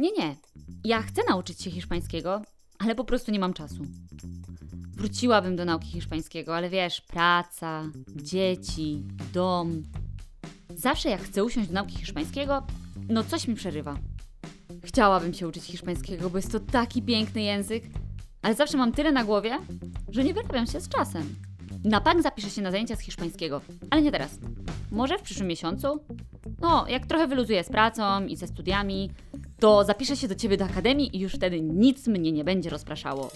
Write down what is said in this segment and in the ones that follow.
Nie, nie. Ja chcę nauczyć się hiszpańskiego, ale po prostu nie mam czasu. Wróciłabym do nauki hiszpańskiego, ale wiesz, praca, dzieci, dom. Zawsze jak chcę usiąść do nauki hiszpańskiego, no coś mi przerywa. Chciałabym się uczyć hiszpańskiego, bo jest to taki piękny język, ale zawsze mam tyle na głowie, że nie wyrabiam się z czasem. Na bank zapiszę się na zajęcia z hiszpańskiego, ale nie teraz. Może w przyszłym miesiącu? No, jak trochę wyluzuję z pracą i ze studiami, to zapiszę się do ciebie do akademii i już wtedy nic mnie nie będzie rozpraszało.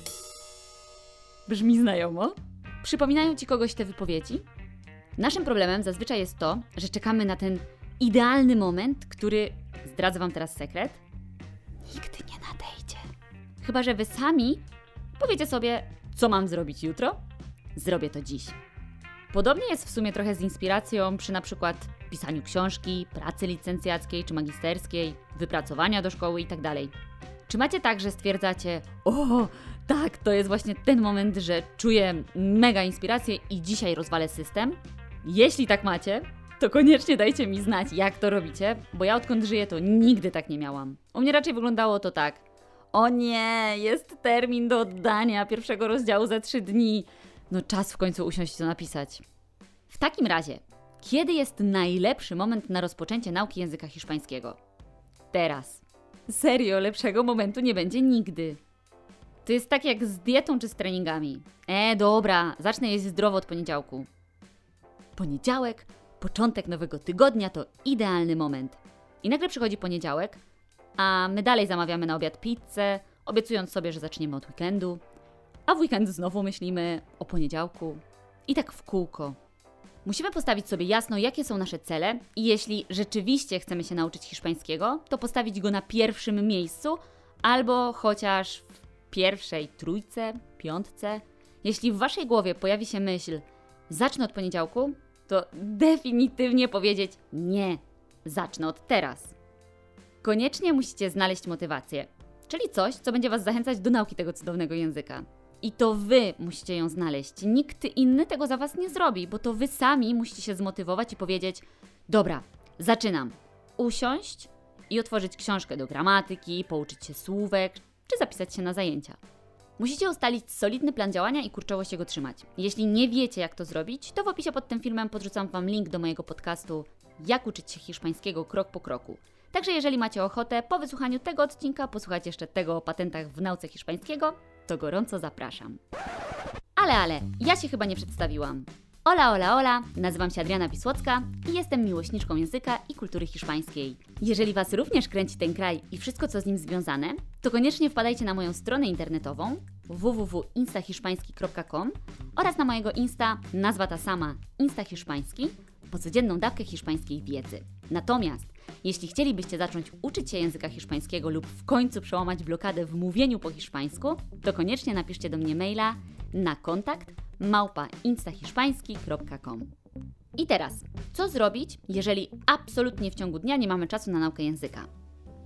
Brzmi znajomo? Przypominają ci kogoś te wypowiedzi? Naszym problemem zazwyczaj jest to, że czekamy na ten idealny moment, który, zdradzę Wam teraz sekret, nigdy nie nadejdzie. Chyba, że Wy sami powiecie sobie, co mam zrobić jutro? Zrobię to dziś. Podobnie jest w sumie trochę z inspiracją przy na przykład pisaniu książki, pracy licencjackiej czy magisterskiej, wypracowania do szkoły itd. Czy macie tak, że stwierdzacie, o, tak, to jest właśnie ten moment, że czuję mega inspirację i dzisiaj rozwalę system? Jeśli tak macie, to koniecznie dajcie mi znać, jak to robicie, bo ja odkąd żyję, to nigdy tak nie miałam. U mnie raczej wyglądało to tak. O nie, jest termin do oddania pierwszego rozdziału za trzy dni. No czas w końcu usiąść to napisać. W takim razie, kiedy jest najlepszy moment na rozpoczęcie nauki języka hiszpańskiego? Teraz. Serio, lepszego momentu nie będzie nigdy. To jest tak jak z dietą czy z treningami. E, dobra, zacznę jeść zdrowo od poniedziałku. Poniedziałek, początek nowego tygodnia to idealny moment. I nagle przychodzi poniedziałek, a my dalej zamawiamy na obiad pizzę, obiecując sobie, że zaczniemy od weekendu, a w weekend znowu myślimy o poniedziałku. I tak w kółko. Musimy postawić sobie jasno, jakie są nasze cele i jeśli rzeczywiście chcemy się nauczyć hiszpańskiego, to postawić go na pierwszym miejscu albo chociaż w pierwszej trójce, piątce. Jeśli w waszej głowie pojawi się myśl, zacznę od poniedziałku, to definitywnie powiedzieć nie, zacznę od teraz. Koniecznie musicie znaleźć motywację, czyli coś, co będzie was zachęcać do nauki tego cudownego języka. I to wy musicie ją znaleźć. Nikt inny tego za was nie zrobi, bo to wy sami musicie się zmotywować i powiedzieć: Dobra, zaczynam. Usiąść i otworzyć książkę do gramatyki, pouczyć się słówek, czy zapisać się na zajęcia. Musicie ustalić solidny plan działania i kurczowo się go trzymać. Jeśli nie wiecie, jak to zrobić, to w opisie pod tym filmem podrzucam Wam link do mojego podcastu Jak uczyć się hiszpańskiego krok po kroku. Także jeżeli macie ochotę po wysłuchaniu tego odcinka posłuchać jeszcze tego o patentach w nauce hiszpańskiego, to gorąco zapraszam. Ale, ale, ja się chyba nie przedstawiłam. Ola, ola, ola, nazywam się Adriana Wisłocka i jestem miłośniczką języka i kultury hiszpańskiej. Jeżeli Was również kręci ten kraj i wszystko co z nim związane, to koniecznie wpadajcie na moją stronę internetową www.instahiszpański.com oraz na mojego Insta, nazwa ta sama, Insta Hiszpański, po codzienną dawkę hiszpańskiej wiedzy. Natomiast jeśli chcielibyście zacząć uczyć się języka hiszpańskiego lub w końcu przełamać blokadę w mówieniu po hiszpańsku, to koniecznie napiszcie do mnie maila na kontakt małpa instahiszpański.com. I teraz, co zrobić, jeżeli absolutnie w ciągu dnia nie mamy czasu na naukę języka?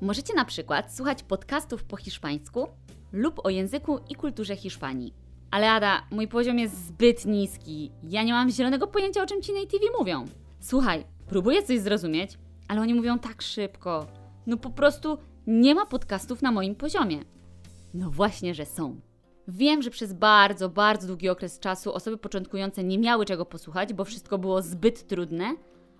Możecie na przykład słuchać podcastów po hiszpańsku lub o języku i kulturze Hiszpanii. Ale Ada, mój poziom jest zbyt niski. Ja nie mam zielonego pojęcia, o czym ci nativi mówią. Słuchaj, próbuję coś zrozumieć, ale oni mówią tak szybko. No po prostu nie ma podcastów na moim poziomie. No właśnie, że są. Wiem, że przez bardzo, bardzo długi okres czasu osoby początkujące nie miały czego posłuchać, bo wszystko było zbyt trudne,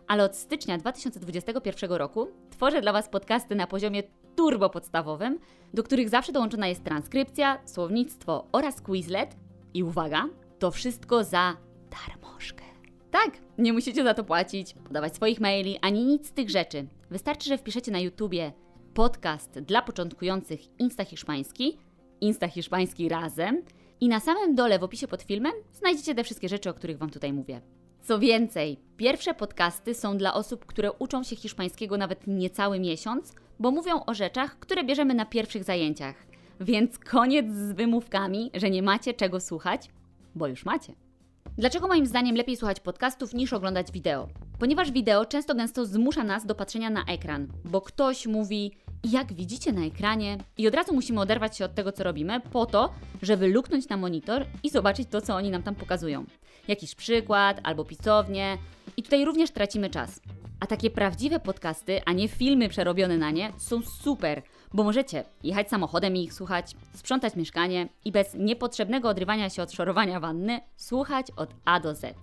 ale od stycznia 2021 roku tworzę dla Was podcasty na poziomie turbo podstawowym, do których zawsze dołączona jest transkrypcja, słownictwo oraz Quizlet. I uwaga, to wszystko za darmożkę. Tak, nie musicie za to płacić, podawać swoich maili, ani nic z tych rzeczy. Wystarczy, że wpiszecie na YouTubie podcast dla początkujących Insta Hiszpański, Insta Hiszpański razem i na samym dole w opisie pod filmem znajdziecie te wszystkie rzeczy, o których Wam tutaj mówię. Co więcej, pierwsze podcasty są dla osób, które uczą się hiszpańskiego nawet niecały miesiąc, bo mówią o rzeczach, które bierzemy na pierwszych zajęciach. Więc koniec z wymówkami, że nie macie czego słuchać, bo już macie. Dlaczego moim zdaniem lepiej słuchać podcastów niż oglądać wideo? Ponieważ wideo często gęsto zmusza nas do patrzenia na ekran, bo ktoś mówi, jak widzicie na ekranie, i od razu musimy oderwać się od tego, co robimy, po to, żeby luknąć na monitor i zobaczyć to, co oni nam tam pokazują. Jakiś przykład albo pisownię, i tutaj również tracimy czas. A takie prawdziwe podcasty, a nie filmy przerobione na nie, są super, bo możecie jechać samochodem i ich słuchać, sprzątać mieszkanie i bez niepotrzebnego odrywania się od szorowania wanny słuchać od A do Z.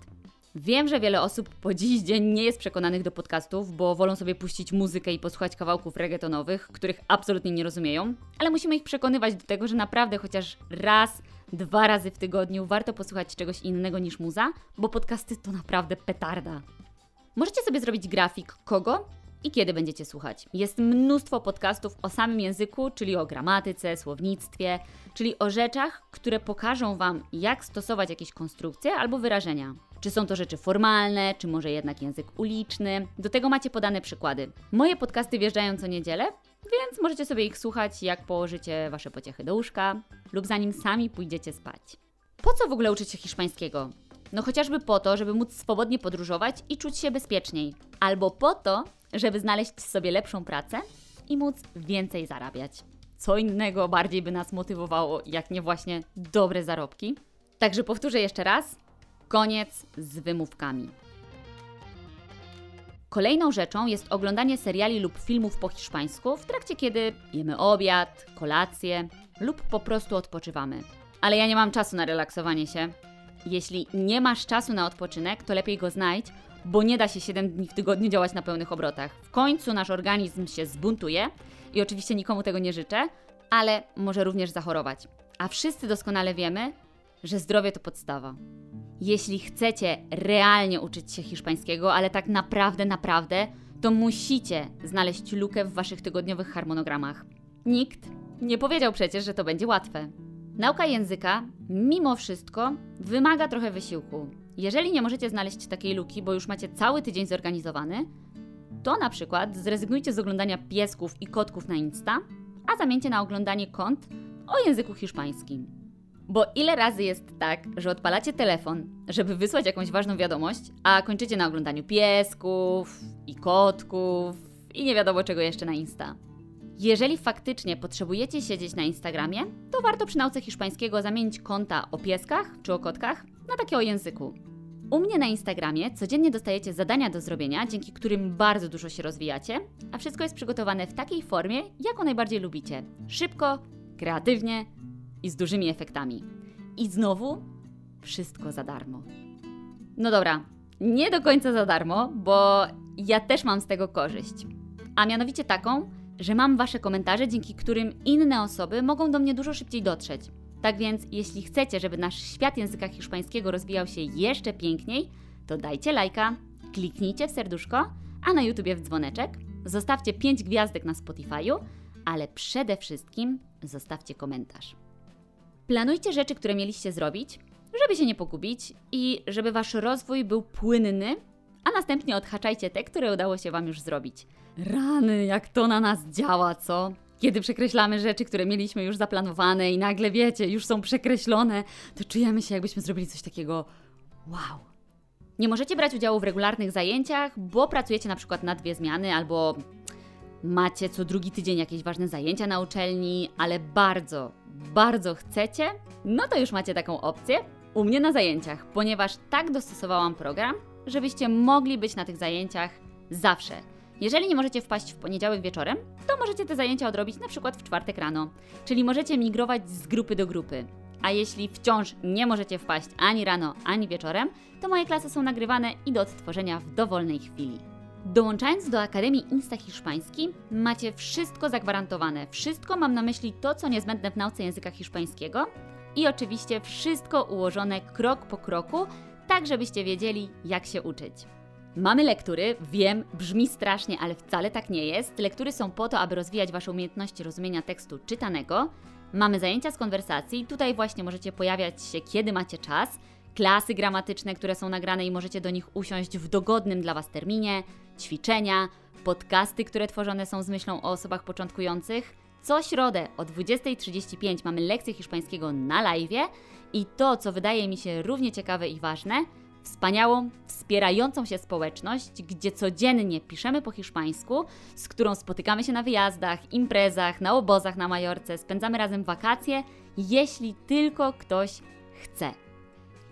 Wiem, że wiele osób po dziś dzień nie jest przekonanych do podcastów, bo wolą sobie puścić muzykę i posłuchać kawałków reggaetonowych, których absolutnie nie rozumieją, ale musimy ich przekonywać do tego, że naprawdę chociaż raz, dwa razy w tygodniu warto posłuchać czegoś innego niż muza, bo podcasty to naprawdę petarda. Możecie sobie zrobić grafik kogo i kiedy będziecie słuchać. Jest mnóstwo podcastów o samym języku, czyli o gramatyce, słownictwie, czyli o rzeczach, które pokażą Wam, jak stosować jakieś konstrukcje albo wyrażenia. Czy są to rzeczy formalne, czy może jednak język uliczny. Do tego macie podane przykłady. Moje podcasty wjeżdżają co niedzielę, więc możecie sobie ich słuchać, jak położycie Wasze pociechy do łóżka lub zanim sami pójdziecie spać. Po co w ogóle uczyć się hiszpańskiego? No chociażby po to, żeby móc swobodnie podróżować i czuć się bezpieczniej. Albo po to, żeby znaleźć sobie lepszą pracę i móc więcej zarabiać. Co innego bardziej by nas motywowało, jak nie właśnie dobre zarobki? Także powtórzę jeszcze raz: koniec z wymówkami. Kolejną rzeczą jest oglądanie seriali lub filmów po hiszpańsku w trakcie kiedy jemy obiad, kolację lub po prostu odpoczywamy. Ale ja nie mam czasu na relaksowanie się. Jeśli nie masz czasu na odpoczynek, to lepiej go znajdź, bo nie da się 7 dni w tygodniu działać na pełnych obrotach. W końcu nasz organizm się zbuntuje i oczywiście nikomu tego nie życzę, ale może również zachorować. A wszyscy doskonale wiemy, że zdrowie to podstawa. Jeśli chcecie realnie uczyć się hiszpańskiego, ale tak naprawdę, naprawdę, to musicie znaleźć lukę w waszych tygodniowych harmonogramach. Nikt nie powiedział przecież, że to będzie łatwe. Nauka języka, mimo wszystko, wymaga trochę wysiłku. Jeżeli nie możecie znaleźć takiej luki, bo już macie cały tydzień zorganizowany, to na przykład zrezygnujcie z oglądania piesków i kotków na Insta, a zamieńcie na oglądanie kont o języku hiszpańskim. Bo ile razy jest tak, że odpalacie telefon, żeby wysłać jakąś ważną wiadomość, a kończycie na oglądaniu piesków i kotków i nie wiadomo czego jeszcze na Insta. Jeżeli faktycznie potrzebujecie siedzieć na Instagramie, to warto przy nauce hiszpańskiego zamienić konta o pieskach czy o kotkach na takie o języku. U mnie na Instagramie codziennie dostajecie zadania do zrobienia, dzięki którym bardzo dużo się rozwijacie, a wszystko jest przygotowane w takiej formie, jaką najbardziej lubicie. Szybko, kreatywnie i z dużymi efektami. I znowu wszystko za darmo. No dobra, nie do końca za darmo, bo ja też mam z tego korzyść. A mianowicie taką, że mam Wasze komentarze, dzięki którym inne osoby mogą do mnie dużo szybciej dotrzeć. Tak więc, jeśli chcecie, żeby nasz świat języka hiszpańskiego rozwijał się jeszcze piękniej, to dajcie lajka, kliknijcie w serduszko, a na YouTubie w dzwoneczek, zostawcie 5 gwiazdek na Spotify'u, ale przede wszystkim zostawcie komentarz. Planujcie rzeczy, które mieliście zrobić, żeby się nie pogubić i żeby Wasz rozwój był płynny, a następnie odhaczajcie te, które udało się Wam już zrobić. Rany, jak to na nas działa, co? Kiedy przekreślamy rzeczy, które mieliśmy już zaplanowane i nagle wiecie, już są przekreślone, to czujemy się, jakbyśmy zrobili coś takiego wow. Nie możecie brać udziału w regularnych zajęciach, bo pracujecie na przykład na dwie zmiany albo macie co drugi tydzień jakieś ważne zajęcia na uczelni, ale bardzo, bardzo chcecie, no to już macie taką opcję u mnie na zajęciach, ponieważ tak dostosowałam program, żebyście mogli być na tych zajęciach zawsze. Jeżeli nie możecie wpaść w poniedziałek wieczorem, to możecie te zajęcia odrobić na przykład w czwartek rano, czyli możecie migrować z grupy do grupy. A jeśli wciąż nie możecie wpaść ani rano, ani wieczorem, to moje klasy są nagrywane i do odtworzenia w dowolnej chwili. Dołączając do Akademii Insta Hiszpański, macie wszystko zagwarantowane. Wszystko mam na myśli to, co niezbędne w nauce języka hiszpańskiego i oczywiście wszystko ułożone krok po kroku, tak żebyście wiedzieli, jak się uczyć. Mamy lektury, wiem, brzmi strasznie, ale wcale tak nie jest. Lektury są po to, aby rozwijać Wasze umiejętności rozumienia tekstu czytanego. Mamy zajęcia z konwersacji, tutaj właśnie możecie pojawiać się, kiedy macie czas. Klasy gramatyczne, które są nagrane i możecie do nich usiąść w dogodnym dla Was terminie, ćwiczenia, podcasty, które tworzone są z myślą o osobach początkujących. Co środę o 20.35 mamy lekcję hiszpańskiego na live i to, co wydaje mi się równie ciekawe i ważne, wspaniałą, wspierającą się społeczność, gdzie codziennie piszemy po hiszpańsku, z którą spotykamy się na wyjazdach, imprezach, na obozach na Majorce, spędzamy razem wakacje, jeśli tylko ktoś chce.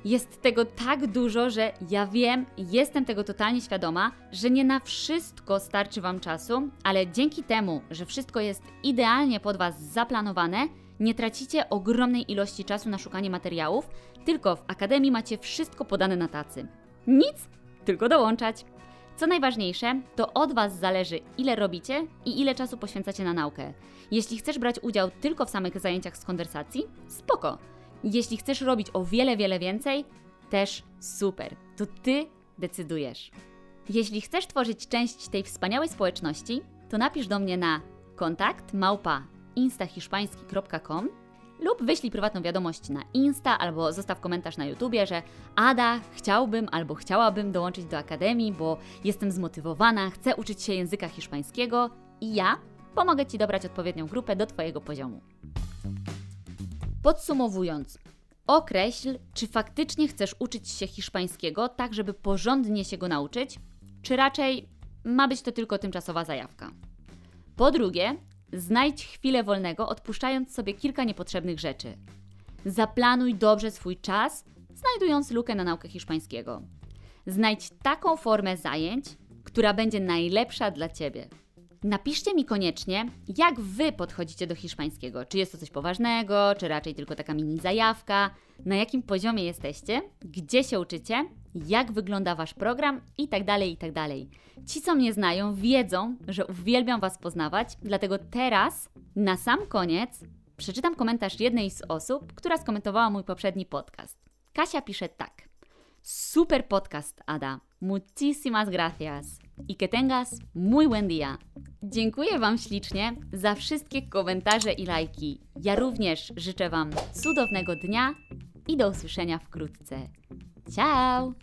Jest tego tak dużo, że ja wiem, jestem tego totalnie świadoma, że nie na wszystko starczy Wam czasu, ale dzięki temu, że wszystko jest idealnie pod Was zaplanowane, nie tracicie ogromnej ilości czasu na szukanie materiałów, tylko w Akademii macie wszystko podane na tacy. Nic, tylko dołączać. Co najważniejsze, to od Was zależy, ile robicie i ile czasu poświęcacie na naukę. Jeśli chcesz brać udział tylko w samych zajęciach z konwersacji, spoko. Jeśli chcesz robić o wiele, wiele więcej, też super. To Ty decydujesz. Jeśli chcesz tworzyć część tej wspaniałej społeczności, to napisz do mnie na kontakt małpa instahiszpański.com lub wyślij prywatną wiadomość na Insta albo zostaw komentarz na YouTubie, że Ada, chciałbym albo chciałabym dołączyć do Akademii, bo jestem zmotywowana, chcę uczyć się języka hiszpańskiego i ja pomogę Ci dobrać odpowiednią grupę do Twojego poziomu. Podsumowując, określ, czy faktycznie chcesz uczyć się hiszpańskiego tak, żeby porządnie się go nauczyć, czy raczej ma być to tylko tymczasowa zajawka. Po drugie, znajdź chwilę wolnego, odpuszczając sobie kilka niepotrzebnych rzeczy. Zaplanuj dobrze swój czas, znajdując lukę na naukę hiszpańskiego. Znajdź taką formę zajęć, która będzie najlepsza dla Ciebie. Napiszcie mi koniecznie, jak Wy podchodzicie do hiszpańskiego. Czy jest to coś poważnego, czy raczej tylko taka mini zajawka, na jakim poziomie jesteście, gdzie się uczycie, jak wygląda Wasz program itd., itd. Ci, co mnie znają, wiedzą, że uwielbiam Was poznawać, dlatego teraz, na sam koniec, przeczytam komentarz jednej z osób, która skomentowała mój poprzedni podcast. Kasia pisze tak. Super podcast, Ada. Muchísimas gracias. Y que tengas muy buen día. Dziękuję Wam ślicznie za wszystkie komentarze i lajki. Ja również życzę Wam cudownego dnia i do usłyszenia wkrótce. Ciao!